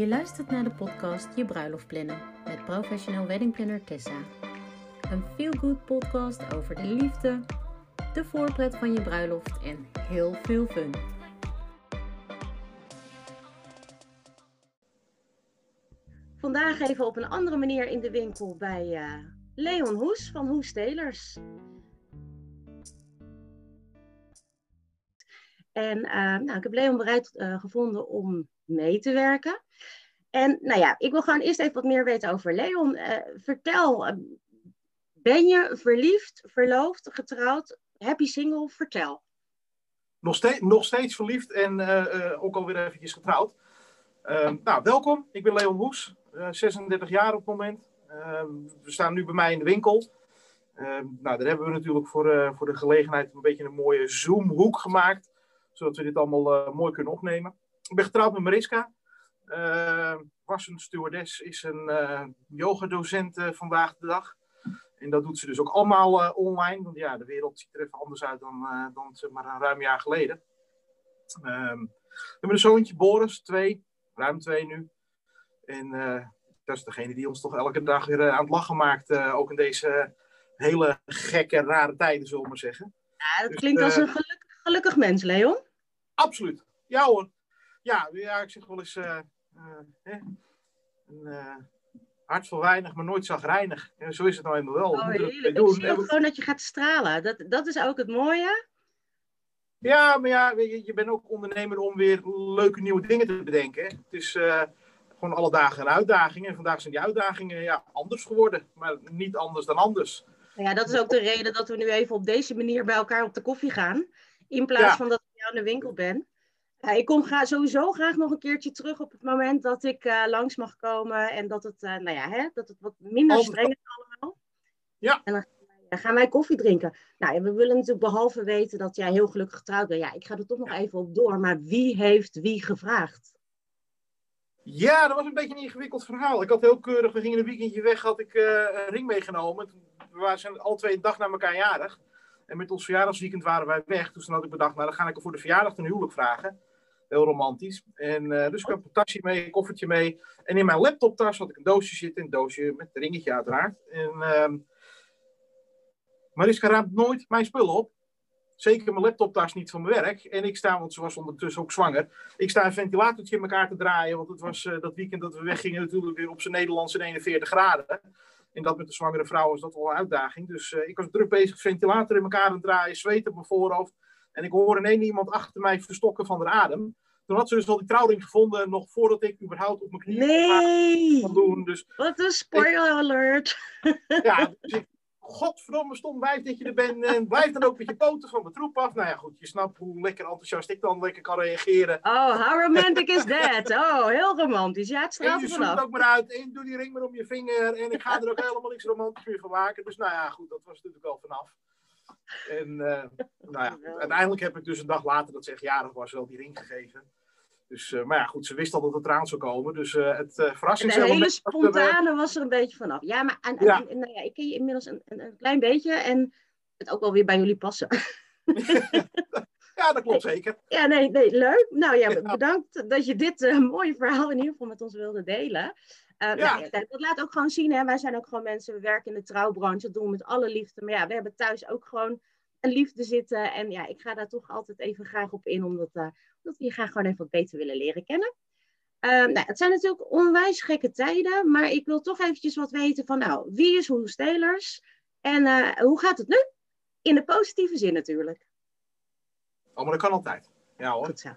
Je luistert naar de podcast Je Bruiloft Plannen met professioneel weddingplanner Tessa. Een feel-good podcast over de liefde, de voorpret van je bruiloft en heel veel fun. Vandaag even op een andere manier in de winkel bij uh, Leon Hoes van Hoes Telers. En uh, nou, ik heb Leon bereid uh, gevonden om mee te werken. En nou ja, ik wil gewoon eerst even wat meer weten over Leon. vertel, ben je verliefd, verloofd, getrouwd, happy single? Vertel. Nog steeds, nog steeds verliefd en ook alweer eventjes getrouwd. Ehm, nou, welkom. Ik ben Leon Hoes, 36 jaar op het moment. Ehm, we staan nu bij mij in de winkel. Ehm, nou, daar hebben we natuurlijk voor, voor de gelegenheid een beetje een mooie zoomhoek gemaakt zodat we dit allemaal uh, mooi kunnen opnemen. Ik ben getrouwd met Mariska. Uh, was een stewardess, is een uh, yogadocent vandaag de dag. En dat doet ze dus ook allemaal online. Want ja, de wereld ziet er even anders uit dan, dan zeg maar een ruim jaar geleden. Um, we hebben een zoontje, Boris, twee. Ruim twee nu. En dat is degene die ons toch elke dag weer aan het lachen maakt. ook in deze hele gekke, rare tijden, zullen we maar zeggen. Ja, dat dus, klinkt als een gelukkig, gelukkig mens, Leon. Absoluut. Ja hoor. Ja, ja ik zeg wel eens... Uh, een uh, hart voor weinig, maar nooit zagrijnig. Ja, zo is het nou helemaal wel. Oh, heerlijk. Doen. Ik zie ook gewoon dat je gaat stralen. Dat, dat is ook het mooie. Ja, maar ja, je, je bent ook ondernemer om weer leuke nieuwe dingen te bedenken. Het is gewoon alle dagen een uitdaging. En vandaag zijn die uitdagingen ja, anders geworden. Maar niet anders dan anders. Ja, dat is ook de reden dat we nu even op deze manier bij elkaar op de koffie gaan. In plaats van dat jou in de winkel ben. Uh, ik kom sowieso graag nog een keertje terug op het moment dat ik uh, langs mag komen. En dat het, uh, nou ja, hè, dat het wat minder streng is allemaal. Ja. En dan gaan wij koffie drinken. Nou, en we willen natuurlijk behalve weten dat jij heel gelukkig getrouwd bent. Ja, ik ga er toch nog even op door. Maar wie heeft wie gevraagd? Ja, dat was een beetje een ingewikkeld verhaal. Ik had heel keurig, we gingen een weekendje weg, had ik een ring meegenomen. We waren al twee dag naar elkaar jarig. En met ons verjaardagsweekend waren wij weg. Dus toen had ik bedacht, nou dan ga ik er voor de verjaardag een huwelijk vragen. Heel romantisch. En, uh, dus ik heb een tasje mee, een koffertje mee. En in mijn laptoptas had ik een doosje zitten. Een doosje met een ringetje uiteraard. En uh, Mariska raamt nooit mijn spullen op. Zeker mijn laptoptas niet van mijn werk. En ik sta, want ze was ondertussen ook zwanger. Ik sta een ventilatortje in elkaar te draaien. Want het was uh, dat weekend dat we weggingen natuurlijk weer op zijn Nederlandse 41 graden. En dat met de zwangere vrouw is dat wel een uitdaging. Dus uh, ik was druk bezig, ventilator in elkaar aan draaien, zweet op mijn voorhoofd. En ik hoorde ineens iemand achter mij verstokken van de adem. Toen had ze dus al die trouwring gevonden, nog voordat ik überhaupt op mijn knieën nee. kon doen. Dus Wat een spoiler alert. Ja, dus ik, godverdomme stom wijf dat je er bent. En blijf dan ook met je poten van mijn troep af. Nou ja, goed, je snapt hoe lekker enthousiast ik dan lekker kan reageren. Oh, how romantic is that? Oh, heel romantisch. Ja, het straalt En je vanaf. ook maar uit. En doe die ring maar om je vinger. En ik ga er ook helemaal niks romantisch meer van maken. Dus nou ja, goed, dat was natuurlijk al vanaf. En uh, nou ja, uiteindelijk heb ik dus een dag later, dat ze echt jarig was, wel die ring gegeven. Dus, uh, maar ja, goed, ze wist al dat het eraan zou komen. Dus uh, het uh, verrassingselement... De hele spontane was er een beetje vanaf. Ja, maar en, ja. En, nou ja, ik ken je inmiddels een, een, een, klein beetje. En het ook wel weer bij jullie passen. ja, dat klopt zeker. Ja, nee, nee leuk. Nou ja, bedankt dat je dit mooie verhaal in ieder geval met ons wilde delen. Uh, ja. nou, dat laat ook gewoon zien, hè. wij zijn ook gewoon mensen, we werken in de trouwbranche, dat doen we met alle liefde. Maar ja, we hebben thuis ook gewoon een liefde zitten. En ja, ik ga daar toch altijd even graag op in, omdat, uh, omdat we je graag gewoon even wat beter willen leren kennen. Uh, nou, het zijn natuurlijk onwijs gekke tijden, maar ik wil toch eventjes wat weten van, nou, wie is Hoe Stelers? En uh, hoe gaat het nu? In de positieve zin natuurlijk. Oh, maar dat kan altijd. Ja hoor. Goed zo.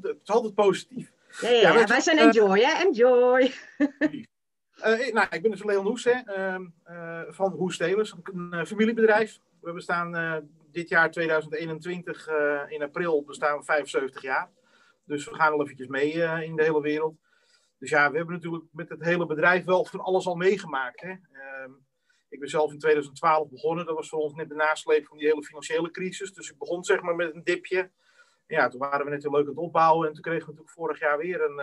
Het is altijd positief. Ja, ja, ja, ja wij zijn enjoy, hè? Enjoy. Nou, ik ben dus Leon Hoes hè, uh, van Hoes Telers, een familiebedrijf. We bestaan dit jaar 2021 in april bestaan we 75 jaar. Dus we gaan al eventjes mee in de hele wereld. Dus ja, we hebben natuurlijk met het hele bedrijf wel van alles al meegemaakt. Hè. Ehm, ik ben zelf in 2012 begonnen. Dat was voor ons net de nasleep van die hele financiële crisis. Dus ik begon zeg maar met een dipje ja, toen waren we net heel leuk aan het opbouwen. En toen kregen we natuurlijk vorig jaar weer een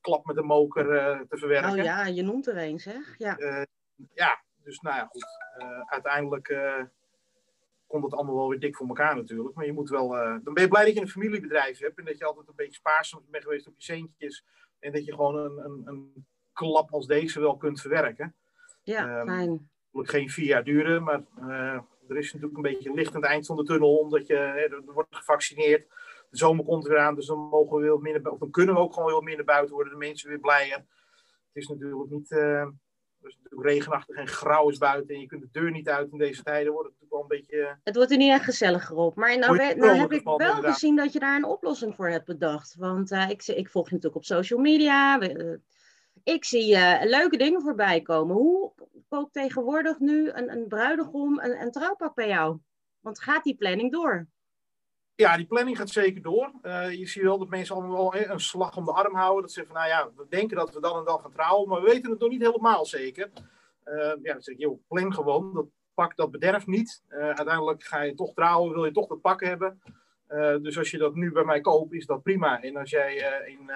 klap met een moker te verwerken. Oh ja, je noemt er een, zeg. Ja, ja dus nou ja, goed. uiteindelijk komt het allemaal wel weer dik voor elkaar natuurlijk. Maar je moet wel... dan ben je blij dat je een familiebedrijf hebt. En dat je altijd een beetje spaarzaam bent geweest op je centjes. En dat je gewoon een, een, een klap als deze wel kunt verwerken. Ja, um, fijn. Het geen vier jaar duren, maar er is natuurlijk een beetje licht aan het eind van de tunnel, omdat je, er wordt gevaccineerd. De zomer komt weer aan, dus dan, mogen we weer minder, of dan kunnen we ook gewoon weer minder buiten worden. De mensen weer blijer. Het is natuurlijk niet uh, is natuurlijk regenachtig en grauw is buiten en je kunt de deur niet uit in deze tijden. Wordt het natuurlijk wel een beetje... Het wordt er niet echt gezelliger op. Maar nou, nou heb ik wel gezien dat je daar een oplossing voor hebt bedacht. Want uh, ik, ik volg je natuurlijk op social media. Uh, ik zie uh, leuke dingen voorbij komen. Hoe koopt tegenwoordig nu een, een bruidegom een, een trouwpak bij jou? Want gaat die planning door? Ja, die planning gaat zeker door. Uh, je ziet wel dat mensen allemaal wel een slag om de arm houden. Dat ze van, nou ja, we denken dat we dan en dan gaan trouwen, maar we weten het nog niet helemaal zeker. Uh, ja, dan zeg ik, joh, plan gewoon. Dat pak dat bederft niet. Uh, uiteindelijk ga je toch trouwen, wil je toch dat pak hebben. dus als je dat nu bij mij koopt, is dat prima. En als jij in,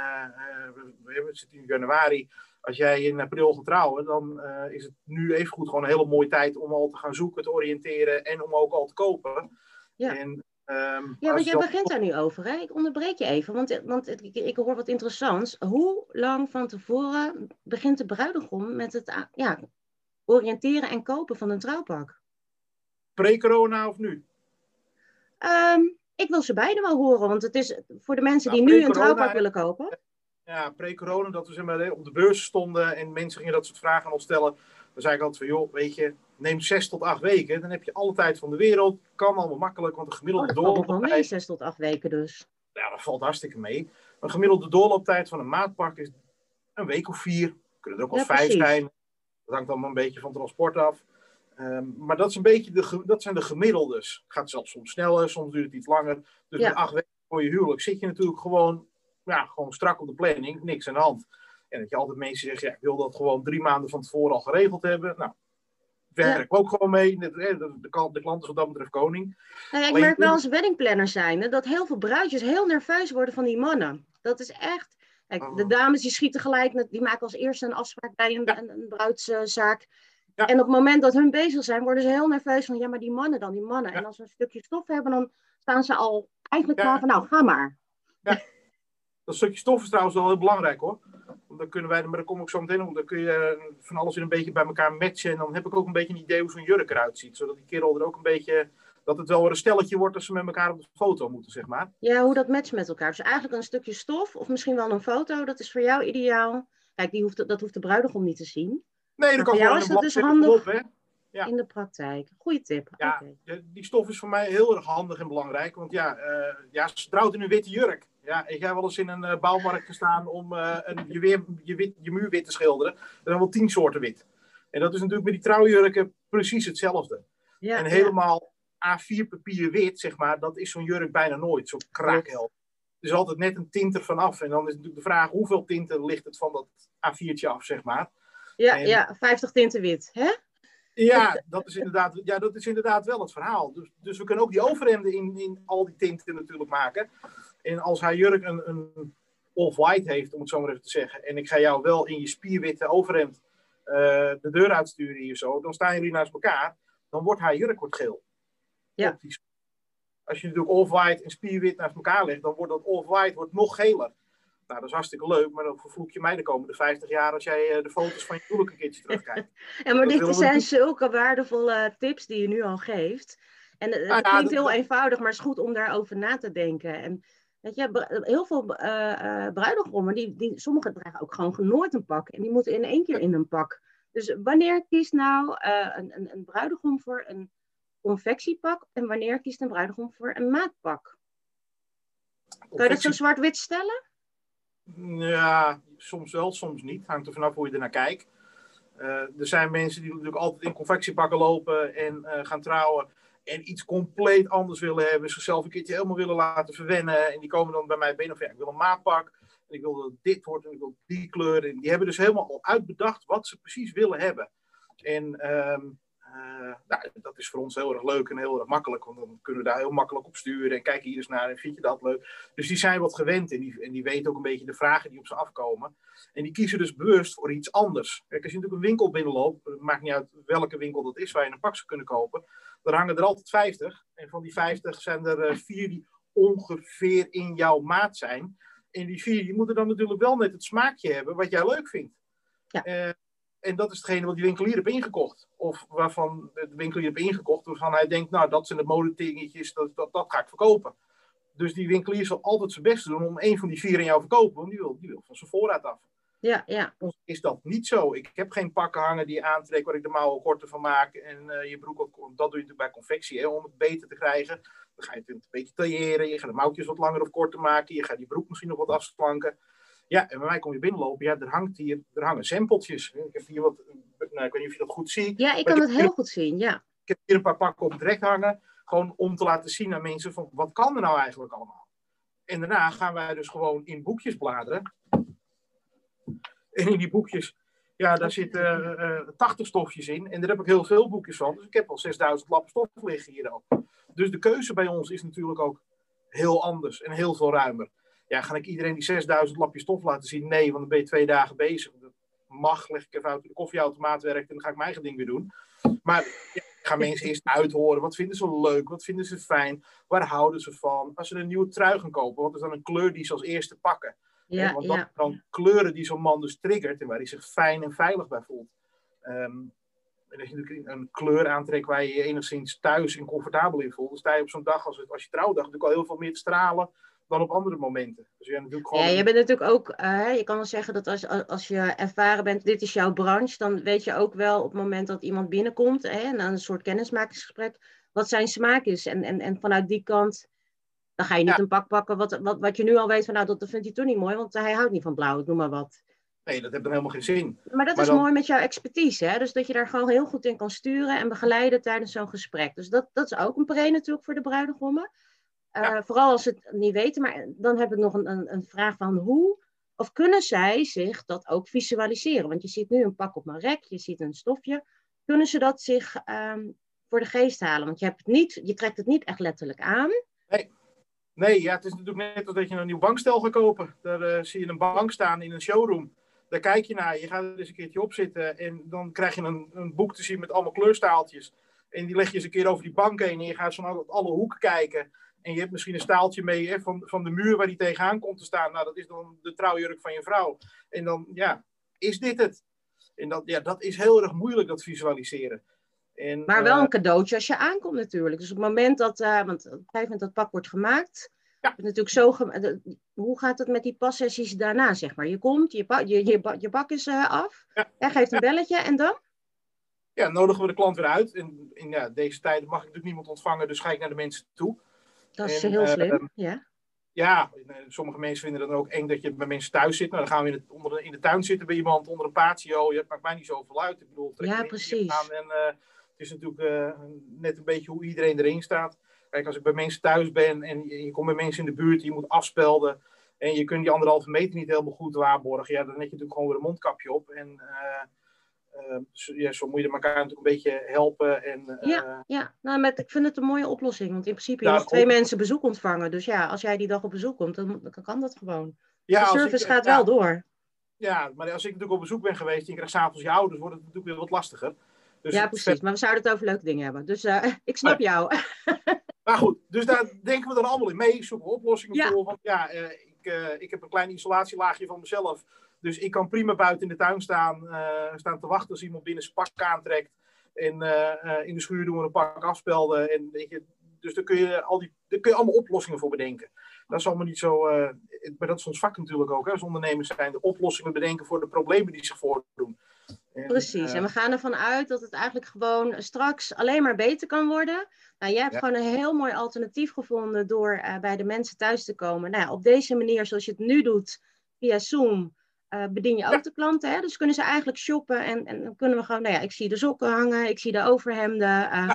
we zitten in januari, als jij in april gaat trouwen, dan is het nu even goed gewoon een hele mooie tijd om al te gaan zoeken, te oriënteren en om ook al te kopen. Ja. En Um, ja, want jij begint daar nu over. Hè? Ik onderbreek je even, want, want ik, ik, hoor wat interessants. Hoe lang van tevoren begint de bruidegom met het ja, oriënteren en kopen van een trouwpak? Pre-corona of nu? Um, ik wil ze beide wel horen, want het is voor de mensen die nu een trouwpak willen kopen. Ja, pre-corona, dat we zeg maar, op de beurs stonden en mensen gingen dat soort vragen aan ons stellen. Dan zei ik altijd van, joh, weet je, neem zes tot acht weken. Dan heb je alle tijd van de wereld. Kan allemaal makkelijk, want de gemiddelde oh, doorlooptijd... wel mee, zes tot acht weken dus. Ja, dat valt hartstikke mee. Een gemiddelde doorlooptijd van een maatpak is een week of vier. Kunnen er ook wel vijf zijn. Dat hangt allemaal een beetje van transport af. Ehm, maar dat, is een beetje de, dat zijn de gemiddeldes. Het gaat zelfs soms sneller, soms duurt het iets langer. Dus ja. acht weken voor je huwelijk zit je natuurlijk gewoon, ja, gewoon strak op de planning. Niks aan de hand. En dat je altijd mensen zeggen, ja, ik wil dat gewoon drie maanden van tevoren al geregeld hebben. Nou, werk ook gewoon mee. De, de, de, klant is wat dat betreft koning. Nou ja, ik merk wel als weddingplanner zijn dat heel veel bruidjes heel nerveus worden van die mannen. Dat is echt. Kijk, de oh. dames die schieten gelijk, die maken als eerste een afspraak bij een, ja. een, een bruidszaak. Ja. En op het moment dat hun bezig zijn, worden ze heel nerveus van, ja, maar die mannen dan, die mannen. En als ze een stukje stof hebben, dan staan ze al eigenlijk klaar van, nou, ga maar. Ja. Dat stukje stof is trouwens wel heel belangrijk hoor. Dan kunnen wij, maar daar kom ik zo meteen op. Dan kun je eh, van alles in een beetje bij elkaar matchen. En dan heb ik ook een beetje een idee hoe zo'n jurk eruit ziet. Zodat die kerel er ook een beetje. Dat het wel weer een stelletje wordt als ze met elkaar op de foto moeten, zeg maar. Ja, hoe dat matcht met elkaar. Dus eigenlijk een stukje stof of misschien wel een foto. Dat is voor jou ideaal. Kijk, die hoeft, dat hoeft de bruidegom niet te zien. Nee, dat kan jou is dat dus handig. Op, hè? Ja. in de praktijk. Goeie tip. Ja, die stof is voor mij heel erg handig en belangrijk. Want ja, uh, ja ze trouwt in een witte jurk. Ja, ik heb wel eens in een uh, bouwmarkt gestaan om uh, een, je, weer, je, wit, je muur wit te schilderen. Er zijn wel tien soorten wit. En dat is natuurlijk met die trouwjurken precies hetzelfde. Ja, en helemaal A4 papier wit, zeg maar, dat is zo'n jurk bijna nooit. Zo kraakhel. Er is altijd net een tint ervan af. En dan is natuurlijk de vraag, hoeveel tinten ligt het van dat A4'tje af, zeg maar. Ja, ja 50 tinten wit, hè? Ja, dat is inderdaad, ja, dat is inderdaad wel het verhaal. Dus, dus we kunnen ook die overhemden in, in al die tinten natuurlijk maken. En als haar jurk een, een off-white heeft, om het zo maar even te zeggen, en ik ga jou wel in je spierwitte overhemd uh, de deur uitsturen hier zo, dan staan jullie naast elkaar, dan wordt haar jurk wordt geel. Ja. Als je natuurlijk off-white en spierwit naast elkaar legt, dan wordt dat off-white wordt nog geler. Nou, dat is hartstikke leuk, maar dan vervloek je mij de komende 50 jaar als jij eh, de foto's van je huwelijk een keertje terugkijkt. ja, maar dit zijn zulke waardevolle tips die je nu al geeft. En het, nou klinkt heel eenvoudig, maar het is goed om daarover na te denken. En weet je, heel veel uh, uh, bruidegommen, die, die, sommigen dragen ook gewoon nooit een pak. En die moeten in één keer in een pak. Dus wanneer kiest nou een, een, een bruidegom voor een confectiepak en wanneer kiest een bruidegom voor een maatpak? Kan je dat zo zwart-wit stellen? Ja, soms wel, soms niet. Hangt er vanaf hoe je er naar kijkt. Uh, er zijn mensen die natuurlijk altijd in confectiepakken lopen en uh, gaan trouwen. En iets compleet anders willen hebben. Zichzelf een keertje helemaal willen laten verwennen. En die komen dan bij mij binnen of ja, ik wil een maatpak. En ik wil dat dit wordt en ik wil die kleur. En die hebben dus helemaal al uitbedacht wat ze precies willen hebben. En um, uh, nou, dat is voor ons heel erg leuk en heel erg makkelijk, want dan kunnen we daar heel makkelijk op sturen en kijken hier eens naar en vind je dat leuk. Dus die zijn wat gewend en die, en die weten ook een beetje de vragen die op ze afkomen. En die kiezen dus bewust voor iets anders. Kijk, als je natuurlijk een winkel binnenloopt, het maakt niet uit welke winkel dat is waar je een pak zou kunnen kopen, dan hangen er altijd 50. En van die 50 zijn er uh, vier die ongeveer in jouw maat zijn. En die vier die moeten dan natuurlijk wel net het smaakje hebben wat jij leuk vindt. Ja. Uh, en dat is hetgene wat die winkelier heeft ingekocht. Of waarvan de winkelier heeft ingekocht, waarvan hij denkt, nou dat zijn de modedingetjes, dat, dat, dat ga ik verkopen. Dus die winkelier zal altijd zijn best doen om een van die vier aan jou te verkopen, want die wil, die wil van zijn voorraad af. Ja, ja. Is dat niet zo? Ik heb geen pakken hangen die je aantrekt waar ik de mouwen korter van maak. En uh, je broek ook, dat doe je natuurlijk bij confectie, hè, om het beter te krijgen. Dan ga je het een beetje tailleren, je gaat de mouwtjes wat langer of korter maken, je gaat die broek misschien nog wat afslanken. Ja, en bij mij kom je binnenlopen, ja, er, hangt hier, er hangen sampletjes. Ik heb hier wat, nou, ik weet niet of je dat goed ziet. Ja, ik kan het heel goed zien, ja. Ik heb hier een paar pakken op het rek hangen, gewoon om te laten zien aan mensen van, wat kan er nou eigenlijk allemaal? En daarna gaan wij dus gewoon in boekjes bladeren. En in die boekjes, ja, daar zitten uh, uh, 80 stofjes in. En daar heb ik heel veel boekjes van. Dus ik heb al 6000 lappen stof liggen hier ook. Dus de keuze bij ons is natuurlijk ook heel anders en heel veel ruimer. Ja, ga ik iedereen die 6000 lapjes stof laten zien? Nee, want dan ben je twee dagen bezig. Dat mag, leg ik even uit de koffieautomaat werkt en dan ga ik mijn eigen ding weer doen. Maar ja, ga mensen eerst uithoren. Wat vinden ze leuk? Wat vinden ze fijn? Waar houden ze van? Als ze een nieuwe trui gaan kopen, wat is dan een kleur die ze als eerste pakken? Ja, want dat ja. dan kleuren die zo'n man dus triggert en waar hij zich fijn en veilig bij voelt. Um, en als je natuurlijk een kleur aantrekt waar je je enigszins thuis en comfortabel in voelt, dan sta je op zo'n dag als, als je trouwdag natuurlijk al heel veel meer te stralen dan op andere momenten. Dus je, natuurlijk gewoon... ja, je bent natuurlijk ook, uh, je kan wel zeggen dat als, als je ervaren bent, dit is jouw branche, dan weet je ook wel op het moment dat iemand binnenkomt, hè, en een soort kennismakingsgesprek, wat zijn smaak is. En, en, en vanuit die kant, dan ga je niet een pak pakken wat, wat, wat je nu al weet van, nou, dat, dat vindt hij toch niet mooi, want hij houdt niet van blauw, noem maar wat. Nee, dat heeft dan helemaal geen zin. Maar dat is mooi met jouw expertise, hè? Dus dat je daar gewoon heel goed in kan sturen en begeleiden tijdens zo'n gesprek. Dus dat, dat is ook een pre natuurlijk voor de bruidegommen. Uh, Vooral als ze het niet weten. Maar dan heb ik nog een, een, een, vraag van hoe, of kunnen zij zich dat ook visualiseren? Want je ziet nu een pak op mijn rek, je ziet een stofje. Kunnen ze dat zich um, voor de geest halen? Want je, hebt het niet, je trekt het niet echt letterlijk aan. Nee. Nee, ja, het is natuurlijk net als dat je een nieuw bankstel gaat kopen. Daar uh, zie je een bank staan in een showroom. Daar kijk je naar, je gaat er eens een keertje op zitten en dan krijg je een, een boek te zien met allemaal kleurstaaltjes. En die leg je eens een keer over die bank heen en je gaat zo alle hoeken kijken. En je hebt misschien een staaltje mee hè, van, van de muur waar die tegenaan komt te staan. Nou, dat is dan de trouwjurk van je vrouw. En dan, ja, is dit het? En dat, ja, dat is heel erg moeilijk, dat visualiseren. En, maar wel een eh, cadeautje als je aankomt natuurlijk. Dus op het moment dat, uh, want op een gegeven moment dat pak wordt gemaakt, ja. natuurlijk zo hoe gaat het met die passessies daarna, zeg maar? Je komt, je, pa je, je, je bak is uh, af, ja. hij geeft een belletje en dan? Ja, nodigen we de klant weer uit. In, in ja, deze tijd mag ik natuurlijk niemand ontvangen, dus ga ik naar de mensen toe. Dat is heel slim, ehm, ja. Ja, sommige mensen vinden het dan ook eng dat je bij mensen thuis zit. Nou, dan gaan we in, het, onder de, in de tuin zitten bij iemand onder een patio. Het maakt mij niet zoveel uit. Ik bedoel, ja, precies. Aan en, uh, het is natuurlijk uh, net een beetje hoe iedereen erin staat. Kijk, als ik bij mensen thuis ben en je, je komt bij mensen in de buurt, je moet afspelden. En je kunt die anderhalve meter niet helemaal goed waarborgen. Ja, dan heb je natuurlijk gewoon weer een mondkapje op. En uh, Ehm, ja, zo moet je elkaar natuurlijk een beetje helpen. En, ja, eh, ja. Nou, met, ik vind het een mooie oplossing. Want in principe, je mag twee mensen bezoek ontvangen. Dus ja, als jij die dag op bezoek komt, dan, dan kan dat gewoon. Ja, de service gaat wel door. Ja, maar als ik natuurlijk op bezoek ben geweest en je krijgt s'avonds je ouders, wordt het natuurlijk weer wat lastiger. Dus ja, precies. Maar we zouden het over leuke dingen hebben. Dus uh, ik snap jou. maar goed, dus daar denken we dan allemaal in mee. Zoeken we oplossingen voor. Want ja, uh, ik, uh, ik heb een klein isolatielaagje van mezelf. Dus ik kan prima buiten in de tuin staan, uh, staan te wachten als iemand binnen zijn pak aantrekt. En uh, in de schuur doen we een pak afspelden. En, weet je, dus daar kun, je al die, daar kun je allemaal oplossingen voor bedenken. Dat is allemaal niet zo. maar dat is ons vak natuurlijk ook. Hè, als ondernemers zijn de oplossingen bedenken voor de problemen die zich voordoen. En, Precies, en we gaan ervan uit dat het eigenlijk gewoon straks alleen maar beter kan worden. Nou, jij hebt gewoon een heel mooi alternatief gevonden door bij de mensen thuis te komen. Nou, op deze manier, zoals je het nu doet, via Zoom, uh, bedien je ook de klanten. Hè? Dus kunnen ze eigenlijk shoppen en, en dan kunnen we gewoon, nou ja, ik zie de sokken hangen, ik zie de overhemden. Uh,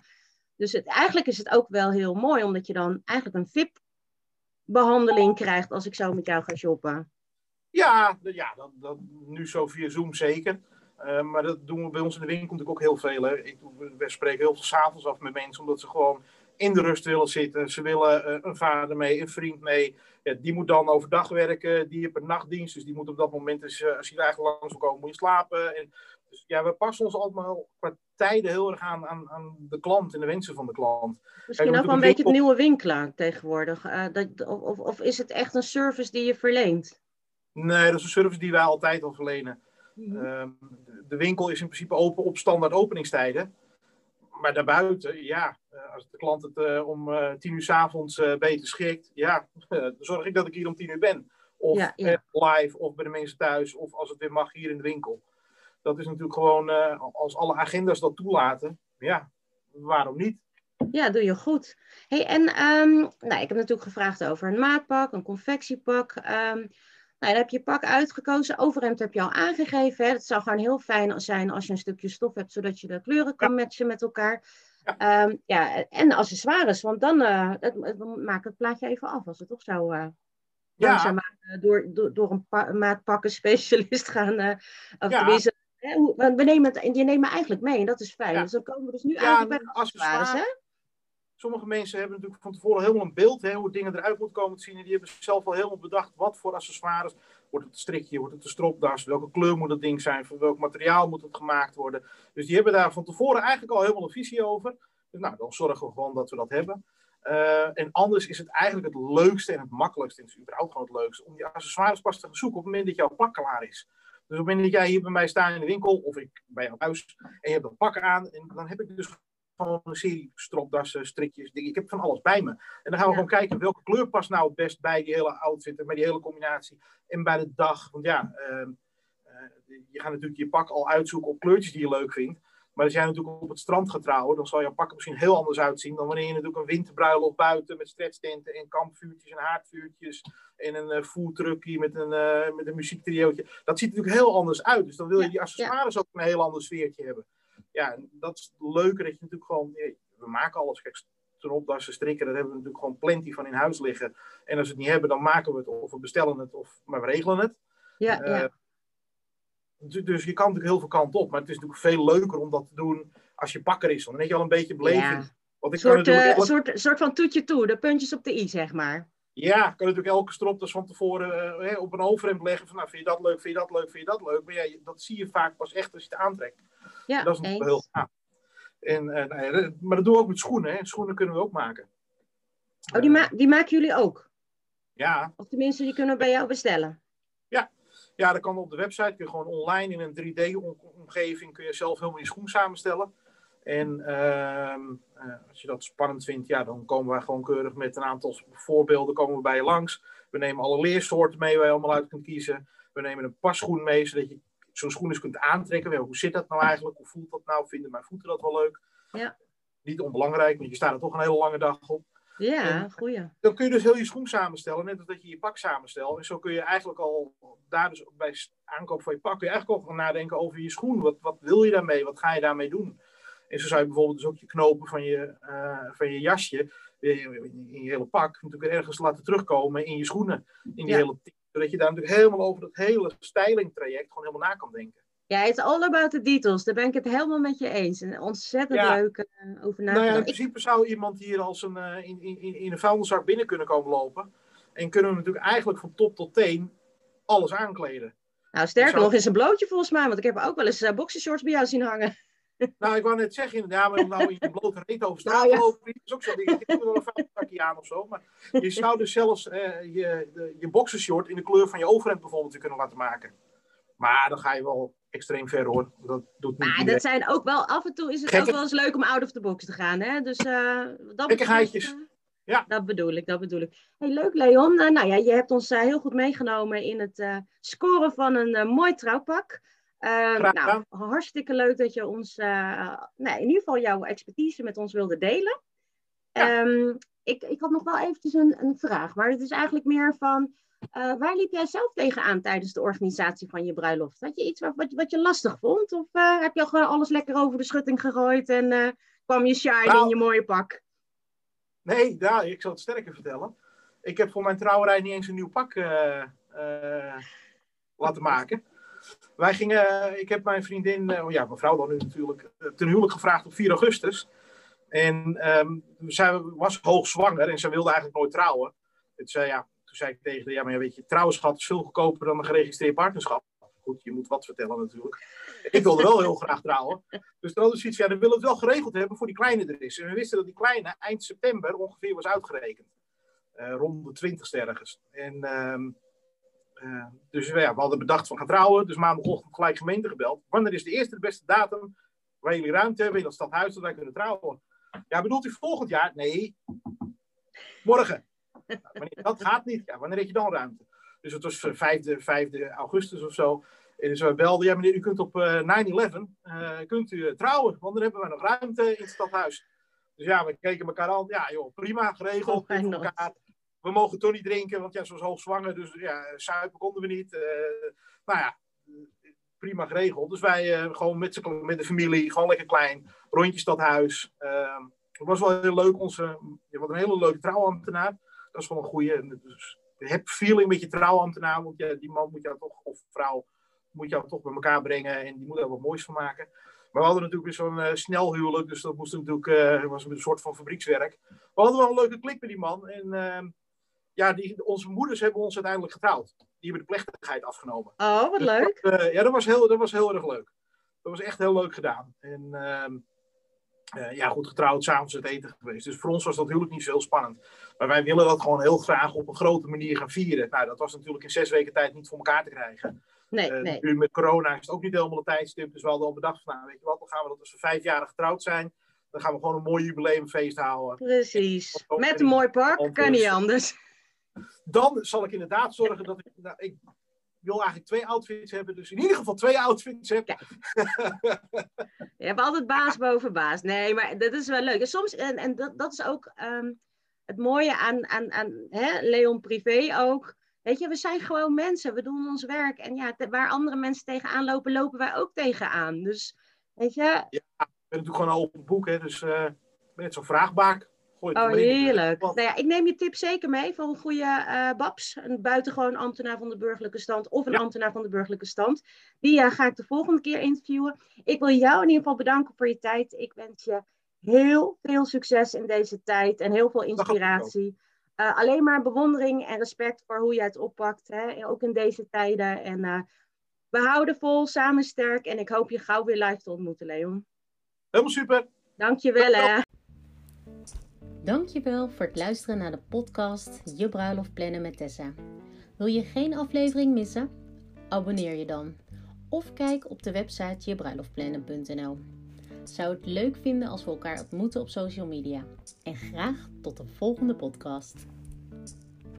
Dus het, eigenlijk is het ook wel heel mooi, omdat je dan eigenlijk een VIP-behandeling krijgt als ik zo met jou ga shoppen. Ja, ja dat, dat, nu zo via Zoom zeker. Uh, maar dat doen we bij ons in de winkel natuurlijk ook heel veel. Hè. Ik, we spreken heel veel s'avonds af met mensen, omdat ze gewoon in de rust willen zitten. Ze willen een vader mee, een vriend mee. Ja, die moet dan overdag werken, die heeft een nachtdienst. Dus die moet op dat moment, dus, als je eigenlijk langs wil komen, moet je slapen. En, dus ja, we passen ons allemaal qua tijden heel erg aan, aan, aan de klant en de wensen van de klant. Misschien ook wel een beetje het nieuwe winkelen tegenwoordig. Uh, dat, of, of is het echt een service die je verleent? Nee, dat is een service die wij altijd al verlenen. Mhm. Ehm, de winkel is in principe open op standaard openingstijden. Maar daarbuiten, ja, eh, als de klant het uh, om uh, tien uur s avonds beter schikt, ja, dan zorg ik dat ik hier om tien uur ben. Of live, of bij de mensen thuis, of als het weer mag hier in de winkel. Dat is natuurlijk gewoon, als alle agenda's dat toelaten, ja, waarom niet? Ja, doe je goed. Hey, en um, nou, ik heb natuurlijk gevraagd over een maatpak, een confectiepak. Um, nou, dan heb je pak uitgekozen. Overhemd heb je al aangegeven. Hè. Het zou gewoon heel fijn zijn als je een stukje stof hebt, zodat je de kleuren kan matchen met elkaar. Ja, um, ja en accessoires, want dan uh, het, het, het plaatje even af als we toch zo uh, ja. maken, door, door, door een pa maatpakken specialist gaan. Uh, of ja. tenminste, hè, we nemen het, je neemt me eigenlijk mee en dat is fijn. Ja. Dus dan komen we dus nu ja, bij de accessoires. Hè? Sommige mensen hebben natuurlijk van tevoren helemaal een beeld hè, hoe dingen eruit moeten komen te zien. En die hebben zelf al helemaal bedacht wat voor accessoires. Wordt het een strikje, wordt het een stropdas, welke kleur moet het ding zijn, van welk materiaal moet het gemaakt worden. Dus die hebben daar van tevoren eigenlijk al helemaal een visie over. Dus nou, dan zorgen we gewoon dat we dat hebben. Uh, en anders is het eigenlijk het leukste en het makkelijkste, en het is überhaupt gewoon het leukste, om die accessoires pas te gaan zoeken op het moment dat jouw pak klaar is. Dus op het moment dat jij hier bij mij staat in de winkel, of ik bij jou thuis, en je hebt dat pak aan, en dan heb ik dus gewoon een serie stropdassen, strikjes, dingen. Ik heb van alles bij me. En dan gaan we gewoon kijken welke kleur past nou het best bij die hele outfit en bij die hele combinatie. En bij de dag. Want ja, uh, je gaat natuurlijk je pak al uitzoeken op kleurtjes die je leuk vindt. Maar als jij natuurlijk op het strand gaat trouwen, dan zal jouw pak er misschien heel anders uitzien dan wanneer je natuurlijk een winterbruiloft buiten met stretchtenten en kampvuurtjes en haardvuurtjes en een uh, eh, met een, uh, met een muziektriootje. Dat ziet er natuurlijk heel anders uit. Dus dan wil je die accessoires ook een heel ander sfeertje hebben ja, dat is het leuke dat je natuurlijk gewoon, we maken alles. Kijk, stropdassen, strikken, daar hebben we natuurlijk gewoon plenty van in huis liggen. En als we het niet hebben, dan maken we het of we bestellen het of maar we regelen het. Ja, uh, ja. Dus je kan natuurlijk heel veel kanten op, maar het is natuurlijk veel leuker om dat te doen als je pakker is. Dan heb je al een beetje beleving. Ja. Want ik soort, soort, soort van toetje toe, de puntjes op de i, zeg maar. Ja, kan natuurlijk elke stropdas van tevoren uh, op een overhemd leggen. Van, nou, vind je dat leuk, vind je dat leuk, vind je dat leuk. Maar ja, dat zie je vaak pas echt als je het aantrekt. Ja, dat is nog heel gaaf. En, uh, nou maar dat doen we ook met schoenen. Hè. Schoenen kunnen we ook maken. Oh, die, ma die maken jullie ook? Ja. Of tenminste, die kunnen we bij jou bestellen? Ja. Ja, dat kan op de website. Kun je gewoon online in een 3D-omgeving kun je zelf helemaal je schoen samenstellen. En uh, als je dat spannend vindt, ja, dan komen wij gewoon keurig met een aantal voorbeelden komen we bij je langs. We nemen alle leersoorten mee waar je allemaal uit kunt kiezen. We nemen een passchoen mee, zodat je zo'n schoen eens kunt aantrekken. hoe zit dat nou eigenlijk? Hoe voelt dat nou? Vinden mijn voeten dat wel leuk? Ja. Niet onbelangrijk, want je staat er toch een hele lange dag op. Ja, goeie. Dan kun je dus heel je schoen samenstellen, net als dat je je pak samenstelt. En zo kun je eigenlijk al, daar dus bij aankoop van je pak, kun je eigenlijk ook gaan nadenken over je schoen. Wat, wat wil je daarmee? Wat ga je daarmee doen? En zo zou je bijvoorbeeld dus ook je knopen van je, uh, van je jasje, in je hele pak, natuurlijk ergens laten terugkomen in je schoenen. In die hele zodat je daar natuurlijk helemaal over het hele stylingtraject gewoon helemaal na kan denken. Ja, het is all about the details. Daar ben ik het helemaal met je eens. En ontzettend leuk uh, over nou ja, In principe zou iemand hier als een, uh, in, in, in een vuilniszak binnen kunnen komen lopen. En kunnen we natuurlijk eigenlijk van top tot teen alles aankleden. Nou, sterker nog, is een blootje volgens mij. Want ik heb ook wel eens uh, boxershorts bij jou zien hangen. Nou, ik wou net zeggen, inderdaad, maar om nou in je blote reet over straat lopen, dat is ook zo. Ik heb wel een vuilniszakje aan of zo. Maar je zou dus zelfs eh, je, de, je boxershort in de kleur van je overhemd bijvoorbeeld kunnen laten maken. Maar dan ga je wel extreem ver hoor. Dat doet niet maar dat zijn ook wel, af en toe is het ook wel eens leuk om out of the box te gaan. Hè? Dus, uh, dat Gekkigheidjes. Uh, ja. Dat bedoel ik, dat bedoel ik. Hey, leuk Leon. Uh, nou ja, je hebt ons heel goed meegenomen in het scoren van een mooi trouwpak. Uh, nou, hartstikke leuk dat je ons, uh, nou, in ieder geval jouw expertise met ons wilde delen. Um, ik, ik had nog wel eventjes een, een vraag, maar het is eigenlijk meer van, uh, waar liep jij zelf tegenaan tijdens de organisatie van je bruiloft? Had je iets wat, wat, wat je lastig vond? Of heb je al gewoon alles lekker over de schutting gegooid en kwam je shine nou, in je mooie pak? Nee, ja, ik zal het sterker vertellen. Ik heb voor mijn trouwerij niet eens een nieuw pak laten maken. Wij gingen, ik heb mijn vriendin, uh, ja, mevrouw dan nu natuurlijk, uh, ten huwelijk gevraagd op 4 augustus. En um, zij was hoogzwanger en ze wilde eigenlijk nooit trouwen. Toen zei, ja, toen zei ik tegen haar, ja, maar weet je, trouwenschap is veel goedkoper dan een geregistreerd partnerschap. Goed, je moet wat vertellen natuurlijk. Ik wilde wel heel graag trouwen. Dus dan hadden we zoiets ja, dan willen we het wel geregeld hebben voor die kleine er is. En we wisten dat die kleine eind september ongeveer was uitgerekend. Rond de twintigste ergens. En, uh, uh, dus ja, we hadden bedacht van gaan trouwen. Dus maandagochtend gelijk gemeente gebeld. Wanneer is de eerste de beste datum waar jullie ruimte hebben in dat stadhuis dat wij kunnen trouwen? Ja, bedoelt u volgend jaar? Nee. Morgen. Nou, dat gaat niet. Ja, wanneer heb je dan ruimte? Dus het was 5, 5 augustus of zo. En dus we belden, ja meneer, u kunt op uh, 9-11 uh, kunt u trouwen, want dan hebben we nog ruimte in het stadhuis. Dus ja, we keken elkaar aan. Ja, joh, prima, geregeld. Oh, elkaar. We mogen toch niet drinken, want ja, ze was hoogzwanger. Dus ja, suiker konden we niet. Uh, nou ja, prima geregeld. Dus wij uh, gewoon met, met de familie, gewoon lekker klein. Rondje stadhuis. Uh, het was wel heel leuk. Onze, je had een hele leuke trouwambtenaar. Dat is wel een goede. Dus, je hebt feeling met je trouwambtenaar. Want ja, die man moet jou toch, of vrouw, moet jou toch bij elkaar brengen. En die moet er wat moois van maken. Maar we hadden natuurlijk weer zo'n uh, snel huwelijk, dus dat moest natuurlijk, was een soort van fabriekswerk. We hadden wel een leuke klik met die man. En uh, ja, die, onze moeders hebben ons uiteindelijk getrouwd. Die hebben de plechtigheid afgenomen. Oh, wat dus leuk. Dat, ja, dat was, heel, dat was heel erg leuk. Dat was echt heel leuk gedaan. En ehm, ja, goed getrouwd, s'avonds het eten geweest. Dus voor ons was dat huwelijk niet zo spannend. Maar wij willen dat gewoon heel graag op een grote manier gaan vieren. Nou, dat was natuurlijk in zes weken tijd niet voor elkaar te krijgen. Nee, uh, nee. Nu met corona is het ook niet helemaal een tijdstip. Dus we hadden al bedacht van, nou, weet je wat, dan gaan we dat als we vijf jaar getrouwd zijn. Dan gaan we gewoon een mooi jubileumfeest houden. Precies. Met een mooi park, kan niet anders. Dan zal ik inderdaad zorgen dat ik, nou, ik wil eigenlijk twee outfits hebben. Dus in ieder geval twee outfits heb. Ja. Je hebt altijd baas boven baas. Nee, maar dat is wel leuk. En soms, en, en dat, dat is ook um, het mooie aan, aan, aan hè, Leon Privé ook. Weet je, we zijn gewoon mensen, we doen ons werk. En ja, waar andere mensen tegenaan lopen, lopen wij ook tegenaan. Dus, weet je... Ja, ik ben natuurlijk gewoon een open boek, hè. Dus uh, ik ben net zo'n vraagbaak. Gooi oh, heerlijk. Nou ja, ik neem je tip zeker mee voor een goede uh, babs. Een buitengewoon ambtenaar van de burgerlijke stand of een ja. ambtenaar van de burgerlijke stand. Die uh, ga ik de volgende keer interviewen. Ik wil jou in ieder geval bedanken voor je tijd. Ik wens je heel veel succes in deze tijd en heel veel inspiratie. Uh, alleen maar bewondering en respect voor hoe jij het oppakt, hè? ook in deze tijden. En we houden vol, samen sterk. En ik hoop je gauw weer live te ontmoeten, Leon. Helemaal super. Dankjewel, hè. Dankjewel voor het luisteren naar de podcast Je Bruiloft Plannen met Tessa. Wil je geen aflevering missen? Abonneer je dan. Of kijk op de website jebruiloftplannen.nl zou het leuk vinden als we elkaar ontmoeten op social media. En graag tot de volgende podcast.